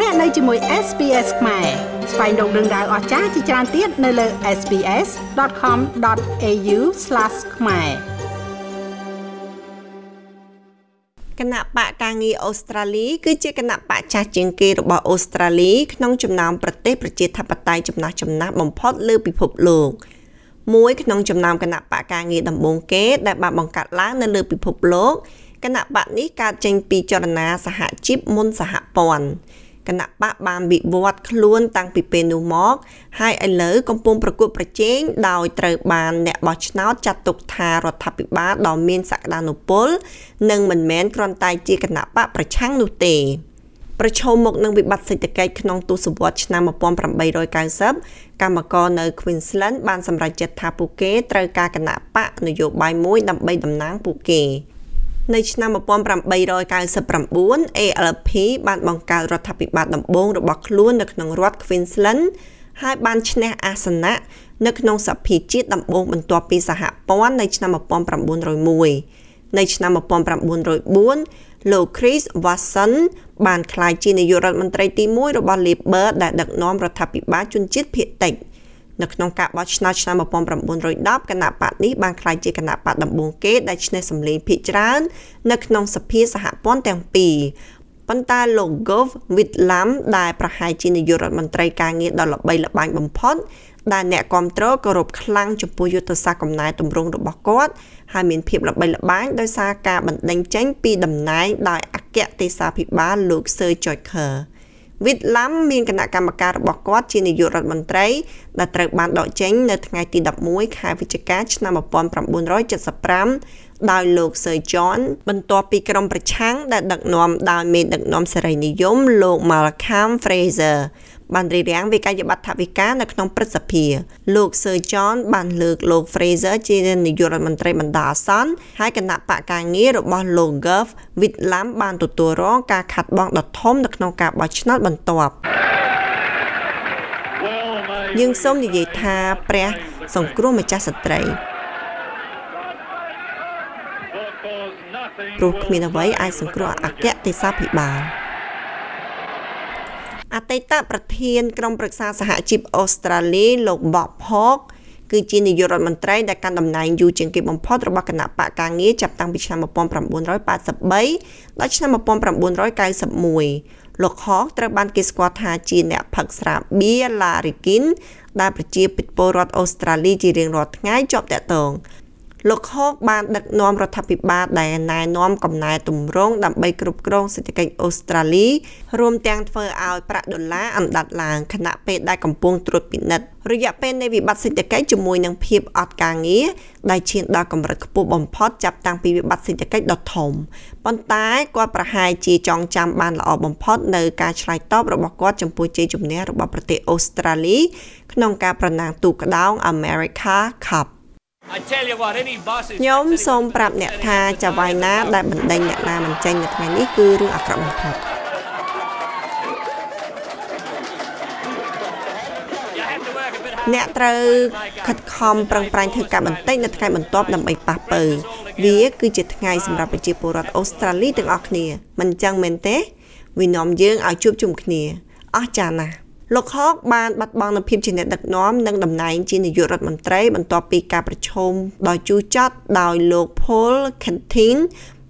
លោកអ្នកនៅជាមួយ SPS ខ្មែរស្វែងរកដឹងដៅអស្ចារ្យជាច្រើនទៀតនៅលើ SPS.com.au/ ខ្មែរគណៈបកការងារអូស្ត្រាលីគឺជាគណៈបកចាស់ជាងគេរបស់អូស្ត្រាលីក្នុងចំណោមប្រទេសប្រជាធិបតេយ្យចំណាស់ចំណាស់បំផុតលើពិភពលោកមួយក្នុងចំណោមគណៈបកការងារដំបូងគេដែលបានបង្កើតឡើងនៅលើពិភពលោកគណៈបកនេះកើតចេញពីចលនាសហជីពមុនសហព័ន្ធ គណៈបកបានវិវត្តខ្លួនតាំងពីពេលនោះមក ហើយឥឡូវកំពុងប្រកួតប្រជែងដោយត្រូវបានអ្នកបោះឆ្នោតចាត់ទុកថារដ្ឋាភិបាលដ៏មានសក្តានុពល និងមិនមែនគ្រាន់តែជាគណៈបកប្រឆាំងនោះទេប្រឈមមុខនឹងវិបត្តិសេដ្ឋកិច្ចក្នុងទសវត្សរ៍ឆ្នាំ1890កម្មករនៅ Queensland បានសម្រេចចិត្តថាពួកគេត្រូវការគណៈបកនយោបាយមួយដើម្បីតំណាងពួកគេ នៅឆ្នាំ1899 ALP បានបង្កើតរដ្ឋាភិបាលដំបូងរបស់ខ្លួននៅក្នុងរដ្ឋ Queensland ហើយបានឈ្នះអាសនៈនៅក្នុងសភាជាតិដំបូងបន្ទាប់ពីសហព័ន្ធនៅឆ្នាំ1901នៅឆ្នាំ1904លោក Chris Watson បានក្លាយជានាយករដ្ឋមន្ត្រីទី1របស់ Labor ដែលដឹកនាំរដ្ឋាភិបាលជនជាតិភាគតិច។ នៅក្នុងការបោះឆ្នោតឆ្នាំ1910គណៈបកនេះបានក្លាយជាគណៈបកដំបូងគេដែលឈ្នះសម្លេងភាគច្រើន នៅក្នុងសភាសហព័ន្ធទាំងពីរប៉ុន្តែលោក Gov Whitlam ដែលប្រហែលជានាយករដ្ឋមន្ត្រីការងារដ៏ល្បីល្បាញបំផុតដែលអ្នកគ្រប់គ្រងគោរពខ្លាំងចំពោះយុទ្ធសាស្ត្រកំណែតម្រង់របស់គាត់ហើយមានភាពល្បីល្បាញដោយសារការបណ្ដេញចេញពីតំណែងដោយអគ្គទេសាភិបាលលោក Sir George Kerr វិតឡាំមានគណៈកម្មការរបស់គាត់ជានាយករដ្ឋមន្ត្រីដែលត្រូវបានដកចេញនៅថ្ងៃទី11ខែវិច្ឆិកាឆ្នាំ1975ដោយលោក Sir John បន្ទាប់ពីក្រុមប្រឆាំងដែលដឹកនាំដោយមេដឹកនាំសេរីនិយមលោក Malcolm Fraser បានរៀបរៀងវិក័យប័ត្រថវិកានៅក្នុងព្រឹទ្ធសភាលោក Sir John បានលើកលោក Fraser ជានាយករដ្ឋមន្ត្រីបណ្ដោះអាសន្នហើយគណៈបកការងាររបស់លោក Gov Whitlam បានទទួលរងការខាត់បងដ៏ធំនៅក្នុងការបោះឆ្នោតបន្ទាប់យើងសូមនិយាយថាព្រះ សង្គ្រោះម្ចាស់ស្ត្រីព្រោះគ្មានអ្វីអាចសង្គ្រោះអគ្គទេសាភិបាល អតីតប្រធានក្រុមប្រឹក្សាសហជីពអូស្ត្រាលីលោក Bob Hawke គឺជានាយករដ្ឋមន្ត្រីដែលកាន់តំណែងយូរជាងគេបំផុតរបស់គណៈបកការងារចាប់តាំងពីឆ្នាំ1983ដល់ឆ្នាំ1991លោក Hawke ត្រូវបានគេស្គាល់ថាជាអ្នកផឹកស្រាបៀរ Larry King ដែលប្រជាពលរដ្ឋអូស្ត្រាលីជារៀងរាល់ថ្ងៃជាប់តាក់ទង លោកហូកបានដឹកនាំរដ្ឋាភិបាលដែលណែនាំកំណែទម្រង់ដើម្បីគ្រប់គ្រងសេដ្ឋកិច្ចអូស្ត្រាលីរួមទាំងធ្វើឲ្យប្រាក់ដុល្លារអណ្ដាតឡើងខណៈពេលដែលកំពុងត្រួតពិនិត្យរយៈពេលនៃវិបត្តិសេដ្ឋកិច្ចជាមួយនឹងភាពអត់ការងារដែលឈានដល់កម្រិតខ្ពស់បំផុតចាប់តាំងពីវិបត្តិសេដ្ឋកិច្ចដ៏ធំប៉ុន្តែគាត់ប្រហែលជាចងចាំបានល្អបំផុតនៅការឆ្លើយតបរបស់គាត់ចំពោះជ័យជំនះរបស់ប្រទេសអូស្ត្រាលីក្នុងការប្រណាំងទូកក្ដោង America Cup ខ្ញុំសូមប្រាប់អ្នកថាចៅហ្វាយណាដែលបណ្ដេញអ្នកណាមិនចេញនៅថ្ងៃនេះគឺរឿងអាក្រក់បំផុតអ្នកត្រូវខិតខំប្រឹងប្រែងធ្វើការបន្តិចនៅថ្ងៃបន្ទាប់ដើម្បីប៉ះពើវាគឺជាថ្ងៃសម្រាប់ប្រជាពលរដ្ឋអូស្ត្រាលីទាំងអស់គ្នា មិនចឹងមែនទេវានាំយើងឲ្យជួបជុំគ្នាអស្ចារ្យណាស់ លោកហកបានបាត់បង់នូវភាពជាអ្នកដឹកនាំនិងតំណែងជានាយករដ្ឋមន្ត្រីបន្ទាប់ពីការប្រជុំដោយជូរចត់ដោយលោក Paul Kentin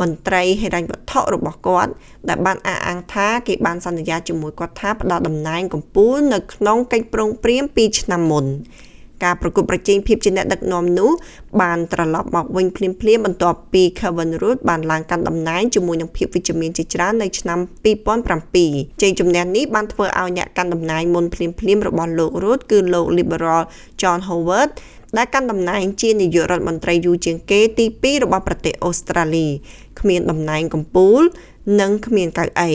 មន្ត្រីហិរញ្ញវត្ថុរបស់គាត់ដែលបានអះអាងថាគេបានសន្យាជាមួយគាត់ថាផ្ដល់តំណែងកម្ពុជានៅក្នុងកិច្ចប្រឹងប្រែង2ឆ្នាំមុន ការប្រកួតប្រជែងភាពជាអ្នកដឹកនាំនោះបានត្រឡប់មកវិញភ្លាមៗបន្ទាប់ពី Kevin Rudd បានឡើងកាន់តំណែងជាមួយនឹងភាពវិជ្ជមានជាច្រើននៅឆ្នាំ2007ជ័យជំនះនេះបានធ្វើឲ្យអ្នកកាន់តំណែងមុនភ្លាមៗរបស់លោក Rudd គឺលោក Liberal John Howard ដែលកាន់តំណែងជានាយករដ្ឋមន្ត្រីយូរជាងគេទី2របស់ប្រទេសអូស្ត្រាលីគ្មានតំណែងកម្ពុជានិងគ្មានកៅអី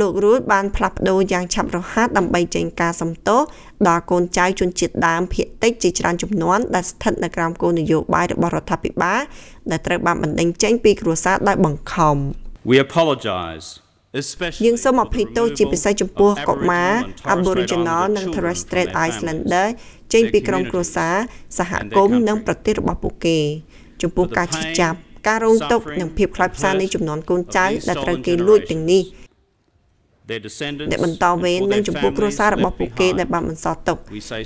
លោករួតបានផ្លាស់ប្ដូរយ៉ាងឆាប់រហ័សដើម្បីចេញការសំទោសដល់កូនចៅជនជាតិដើមភាគតិចជាច្រើនចំនួនដែលស្ថិតនៅក្រោមគោលនយោបាយរបស់រដ្ឋាភិបាលដែលត្រូវបានបណ្ដេញចេញពីគ្រួសារដោយបង្ខំ We apologize យើងសូមអភ័យទោសជាពិសេសចំពោះកុមារ Aboriginal និង Torres Strait Islander ចេញពីក្រុមគ្រួសារសហគមន៍និងប្រទេសរបស់ពួកគេ ចំពោះការឈឺចាប់ការរងទុក្ខនិងភាពខ្លោចផ្សានៃចំនួនកូនចៅដែលត្រូវគេលួចទាំងនេះ អ្នកបន្តវេននិងចំពោះគ្រួសាររបស់ពួកគេដែលបានបន្សល់ទុក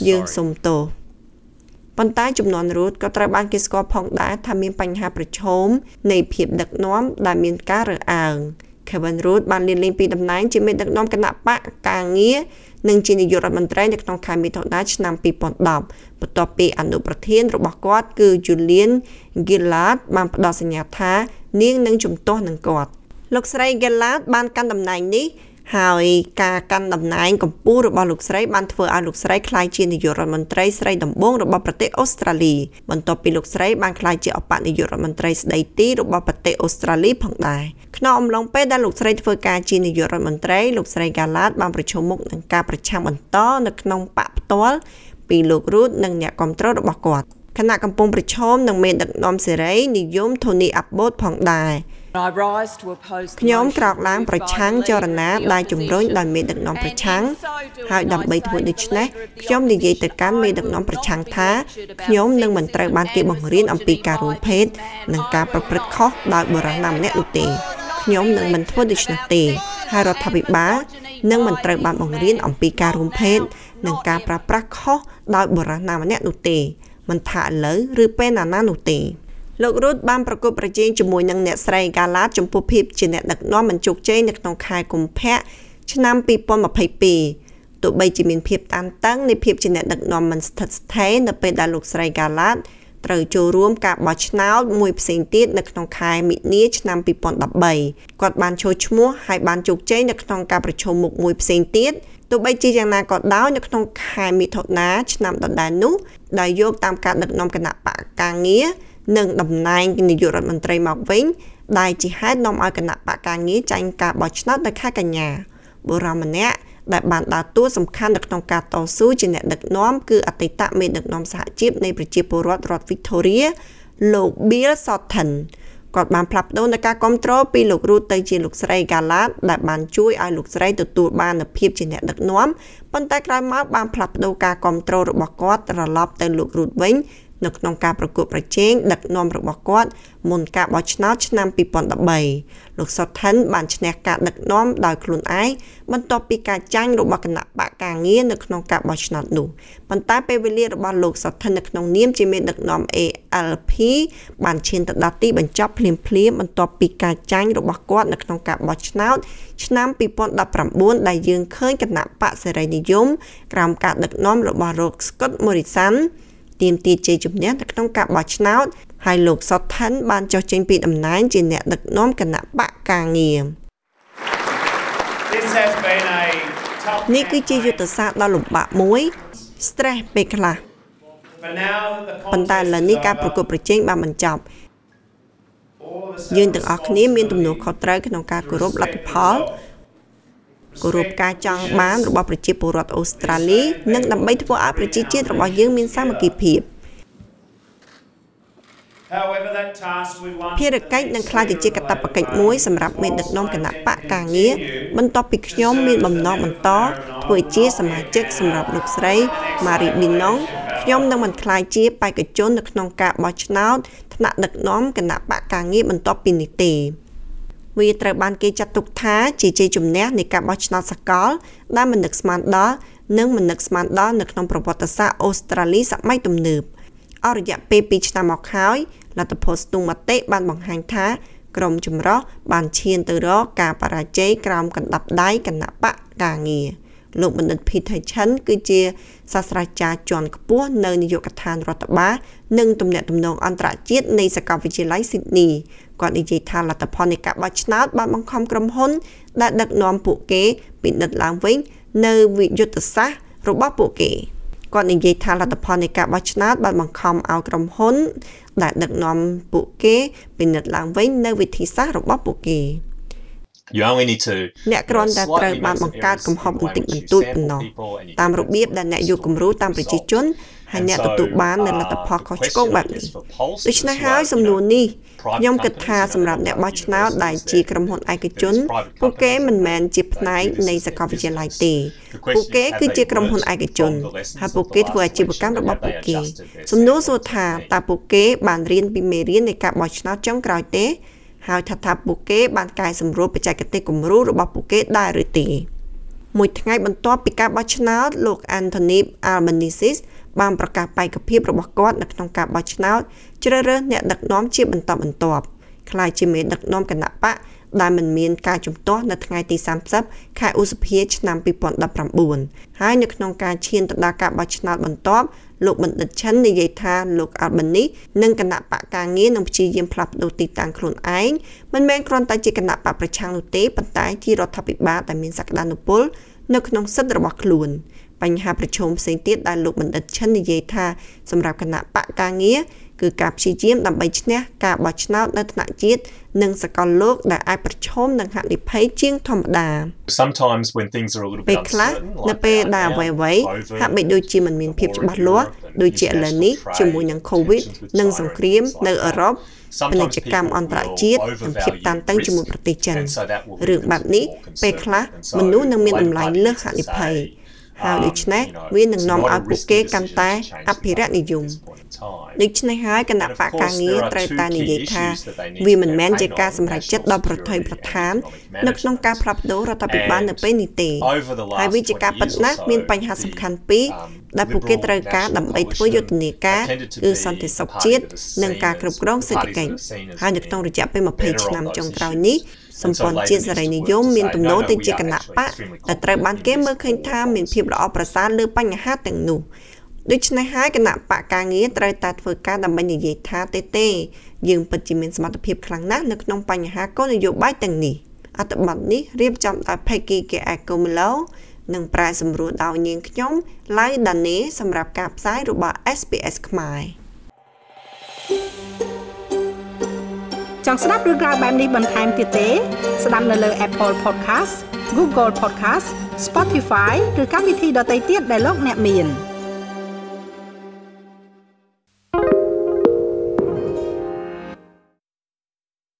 យើងសូមទោសប៉ុន្តែចំនួនរូតក៏ត្រូវបានគេស្គាល់ផងដែរថាមានបញ្ហាប្រឈមនៃភាពដឹកនាំដែលមានការរើសអើង Kevin Root បានលាលែងពីតំណែងជាមេដឹកនាំគណៈបកការងារនិងជានាយករដ្ឋមន្ត្រីនៅក្នុងខែមិថុនាឆ្នាំ2010បន្ទាប់ពីអនុប្រធានរបស់គាត់គឺ Julian Gillard បានផ្ដល់សញ្ញាថានាងនឹងជំទាស់នឹងគាត់លោកស្រី Gillard បានកាន់តំណែងនេះ ហើយការកាន់តំណែងកម្ពុជារបស់លោកស្រីបានធ្វើឲ្យលោកស្រីក្លាយជានាយករដ្ឋមន្ត្រីស្រីដំបូងរបស់ប្រទេសអូស្ត្រាលីបន្ទាប់ពីលោកស្រីបានក្លាយជាអបនាយករដ្ឋមន្ត្រីស្ដីទីរបស់ប្រទេសអូស្ត្រាលីផងដែរក្នុងអំឡុងពេលដែលលោកស្រីធ្វើការជានាយករដ្ឋមន្ត្រីលោកស្រីកាឡាតបានប្រឈមមុខនឹងការប្រឆាំងបន្តនៅក្នុងបកផ្ទាល់ពីលោករូតនិងអ្នកគ្រប់គ្រងរបស់គាត់ខណៈកំពុងប្រឈមនឹងមេដឹកនាំសេរីនិយម Tony Abbott ផងដែរ ខ្ញុំក្រោកឡើងប្រឆាំងចរណាដែលជំរុញដោយមេដឹកនាំប្រឆាំងហើយដើម្បីធ្វើដូច្នេះខ្ញុំនិយាយទៅកាន់មេដឹកនាំប្រឆាំងថាខ្ញុំនឹងមិនត្រូវបានគេបង្រៀនអំពីការរួមភេទនិងការប្រព្រឹត្តខុសដោយបុរសណាម្នាក់នោះទេខ្ញុំនឹងមិនធ្វើដូច្នោះទេហើយរដ្ឋាភិបាលនឹងមិនត្រូវបានបង្រៀនអំពីការរួមភេទនិងការប្រើប្រាស់ខុសដោយបុរសណាម្នាក់នោះទេមិនថាឥឡូវឬពេលណាណានោះទេ លោករ៉ូតបានប្រកួតប្រជែងជាមួយនឹងអ្នកស្រីកាឡាតចំពោះភាពជាអ្នកដឹកនាំមិនជោគជ័យនៅក្នុងខែកុម្ភៈឆ្នាំ2022ទោះបីជាមានភាពតានតឹងនៃភាពជាអ្នកដឹកនាំមិនស្ថិតស្ថេរនៅពេលដែលលោកស្រីកាឡាតត្រូវចូលរួមការបោះឆ្នោតមួយផ្សេងទៀតនៅក្នុងខែមិនិនាឆ្នាំ2013គាត់បានចូលឈ្មោះហើយបានជោគជ័យនៅក្នុងការប្រជុំមុខមួយផ្សេងទៀតទោះបីជាយ៉ាងណាក៏ដោយនៅក្នុងខែមិថុនាឆ្នាំដដែលនោះដោយយកតាមការដឹកនាំគណៈបកការងារ និងតំណែងនាយករដ្ឋមន្ត្រីមកវិញដែលជាហេតុនាំឲ្យគណៈបកការងារចាញ់ការបោះឆ្នោតនៅខែកញ្ញាបុរសម្នាក់ដែលបានដើរតួសំខាន់នៅក្នុងការតស៊ូជាអ្នកដឹកនាំគឺអតីតមេដឹកនាំសហជីពនៃប្រជាពលរដ្ឋរដ្ឋ Victoria លោក Bill Shorten គាត់បានផ្លាស់ប្ដូរនៅការគ្រប់គ្រងពីលោករូតទៅជាលោកស្រី Galat ដែលបានជួយឲ្យលោកស្រីទទួលបាននូវភាពជាអ្នកដឹកនាំប៉ុន្តែក្រោយមកបានផ្លាស់ប្ដូរការគ្រប់គ្រងរបស់គាត់ត្រឡប់ទៅលោករូតវិញ នៅក្នុងការប្រកួតប្រជែងដឹកនាំរបស់គាត់មុនការបោះឆ្នោតឆ្នាំ2013លោកសុតថិនបានឈ្នះការដឹកនាំដោយខ្លួនឯងបន្ទាប់ពីការចាញ់របស់គណៈបកការងារនៅក្នុងការបោះឆ្នោតនោះប៉ុន្តែពេលវេលារបស់លោកសុតថិននៅក្នុងនាមជាមេដឹកនាំ ALP បានឈានទៅដល់ទីបញ្ចប់ភ្លាមភ្លាមបន្ទាប់ពីការចាញ់របស់គាត់នៅក្នុងការបោះឆ្នោតឆ្នាំ2019ដែលយើងឃើញគណៈបកសេរីនិយមក្រោមការដឹកនាំរបស់លោក Scott Morrison ទាមទារជ័យជំនះនៅក្នុងការបោះឆ្នោតហើយលោកសុតថិនបានចុះចេញពីតំណែងជាអ្នកដឹកនាំគណៈបកការងារនេះគឺជាយុទ្ធសាស្ត្រដ៏លំបាកមួយ stress ពេលខ្លះប៉ុន្តែឥឡូវនេះការប្រកួតប្រជែងបានបញ្ចប់យើងទាំងអស់គ្នាមានទំនួលខុសត្រូវក្នុងការគោរពលទ្ធផល គោរពការចង់បានរបស់ប្រជាពលរដ្ឋអូស្ត្រាលីនិងដើម្បីធ្វើឲ្យប្រជាជាតិរបស់យើងមានសាមគ្គីភាពភារកិច្ចនឹងក្លាយទៅជាកាតព្វកិច្ចមួយសម្រាប់មេដឹកនាំគណៈបកការងារបន្ទាប់ពីខ្ញុំមានបំណងបន្តធ្វើជាសមាជិកសម្រាប់លោកស្រី Marie Binong ខ្ញុំនឹងមិនក្លាយជាបេក្ខជននៅក្នុងការបោះឆ្នោតថ្នាក់ដឹកនាំគណៈបកការងារបន្ទាប់ពីនេះទេ វាត្រូវបានគេចាត់ទុកថាជាជ័យជំនះនៃការបោះឆ្នោតសកល ដែលមិននឹកស្មានដល់និងមិននឹកស្មានដល់នៅក្នុងប្រវត្តិសាស្ត្រអូស្ត្រាលីសម័យទំនើបអស់រយៈពេល2ឆ្នាំមកហើយលទ្ធផលស្ទង់មតិបានបង្ហាញថាក្រុមចម្រុះបានឈានទៅរកការបរាជ័យក្រោមកណ្ដាប់ដៃគណៈបកការងារ លោកបណ្ឌិត Peter Chen គឺជាសាស្ត្រាចារ្យជាន់ខ្ពស់នៅនាយកដ្ឋានរដ្ឋបាលនិងទំនាក់ទំនងអន្តរជាតិនៃសាកលវិទ្យាល័យ Sydney គាត់និយាយថាលទ្ធផលនៃការបោះឆ្នោតបានបង្ខំក្រុមហ៊ុន ដែលដឹកនាំពួកគេពិនិត្យឡើងវិញនៅវិយុទ្ធសាស្ត្ររបស់ពួកគេគាត់និយាយថាលទ្ធផលនៃការបោះឆ្នោតបានបង្ខំឲ្យក្រុមហ៊ុន ដែលដឹកនាំពួកគេពិនិត្យឡើងវិញនៅវិធីសាស្ត្ររបស់ពួកគេ អ្នកគ្រាន់តែត្រូវបានបង្កើតកំហុសបន្តិចបន្តួចប៉ុណ្ណោះតាមរបៀបដែលអ្នកយកគំរូតាមប្រជាជនហើយអ្នកទទួលបាននៅលទ្ធផលខុសឆ្គងបែបនេះដូច្នេះហើយសំណួរនេះខ្ញុំគិតថាសម្រាប់អ្នកបោះឆ្នោតដែលជាក្រុមហ៊ុនឯកជនពួកគេមិនមែនជាផ្នែកនៃសាកលវិទ្យាល័យទេពួកគេគឺជាក្រុមហ៊ុនឯកជនហើយពួកគេធ្វើអាជីវកម្មរបស់ពួកគេសំណួរសួរថាតើពួកគេបានរៀនពីមេរៀននៃការបោះឆ្នោតចុងក្រោយទេ ហើយថាថាពួកគេបានកែសម្រួលបច្ចេកទេសគំរូរបស់ពួកគេដែរឬទេមួយថ្ងៃបន្ទាប់ពីការបោះឆ្នោតលោក Anthony Albanese បានប្រកាសបេក្ខភាពរបស់គាត់នៅក្នុងការបោះឆ្នោតជ្រើសរើសអ្នកដឹកនាំជាបន្តបន្ទាប់ក្លាយជាមេដឹកនាំគណៈបកដែលមិនមានការជំទាស់នៅថ្ងៃទី30ខែឧសភាឆ្នាំ2019ហើយនៅក្នុងការឈានទៅដល់ការបោះឆ្នោតបន្ទាប់ លោកបណ្ឌិតឈិននិយាយថាលោកអាល់បានីនិងគណៈបកការងារនឹងព្យាយាមផ្លាស់ប្ដូរទីតាំងខ្លួនឯងមិនមែនគ្រាន់តែជាគណៈបកប្រឆាំងនោះទេប៉ុន្តែជារដ្ឋាភិបាលដែលមានសក្តានុពលនៅក្នុងសិទ្ធិរបស់ខ្លួនបញ្ហាប្រឈមផ្សេងទៀតដែលលោកបណ្ឌិតឈិននិយាយថាសម្រាប់គណៈបកការងារ គឺការព្យាយាមដើម្បីឈ្នះការបោះឆ្នោតនៅថ្នាក់ជាតិនិងសកលលោកដែលអាចប្រឈមនឹងហានិភ័យជាងធម្មតា Sometimes when things are a little ពេល bit ខ្លះ uncertain នៅ like ពេល they are ដែល now, អ្វីៗ COVID, ហាក់បីដូចជាមិនមានភាពច្បាស់លាស់ដូចជាឥឡូវនេះជាមួយនឹង COVID និងសង្គ្រាមនៅអឺរ៉ុបពាណិជ្ជកម្មអន្តរជាតិនិងភាពតានតឹងជាមួយប្រទេសចិនរឿងបែបនេះពេលខ្លះមនុស្សនឹងមានតម្លៃលើសហានិភ័យហើយដូច្នេះវានឹងនាំឲ្យពួកគេកាន់តែអភិរក្សនិយម ដូច្នេះហើយគណៈបកការងារត្រូវតែនិយាយថាវាមិនមែនជាការសម្រេចចិត្តដ៏ប្រថុយប្រថាននៅក្នុងការផ្លាស់ប្ដូររដ្ឋាភិបាលនៅពេលនេះទេហើយវាជាការពិតណាស់មានបញ្ហាសំខាន់ពីរដែលពួកគេត្រូវការដើម្បីធ្វើយុទ្ធនាការគឺសន្តិសុខជាតិនិងការគ្រប់គ្រងសេដ្ឋកិច្ចហើយនៅក្នុងរយៈពេល20ឆ្នាំចុងក្រោយនេះសម្ព័ន្ធជាតិសេរីនិយមមានទំនោរទៅជាគណៈបកដែលត្រូវបានគេមើលឃើញថាមានភាពល្អប្រសើរលើបញ្ហាទាំងនោះ ដូច្នេះហើយគណៈបកការងារត្រូវតែធ្វើការដើម្បីនិយាយថាទេទេយើងពិតជាមានសមត្ថភាពខ្លាំងណាស់នៅក្នុងបញ្ហាគោលនយោបាយទាំងនេះអត្ថបទនេះរៀបចំដោយ Peggy Keakomelo និងប្រែសម្រួលដោយនាងខ្ញុំឡៅដានេសម្រាប់ការផ្សាយរបស់ SPS ខ្មែរចង់ស្ដាប់រឿងរ៉ាវបែបនេះបន្ថែមទៀតទេ ស្ដាប់នៅលើ Apple Podcast Google Podcast Spotify ឬកម្មវិធីដទៃទៀតដែលលោកអ្នកមាន។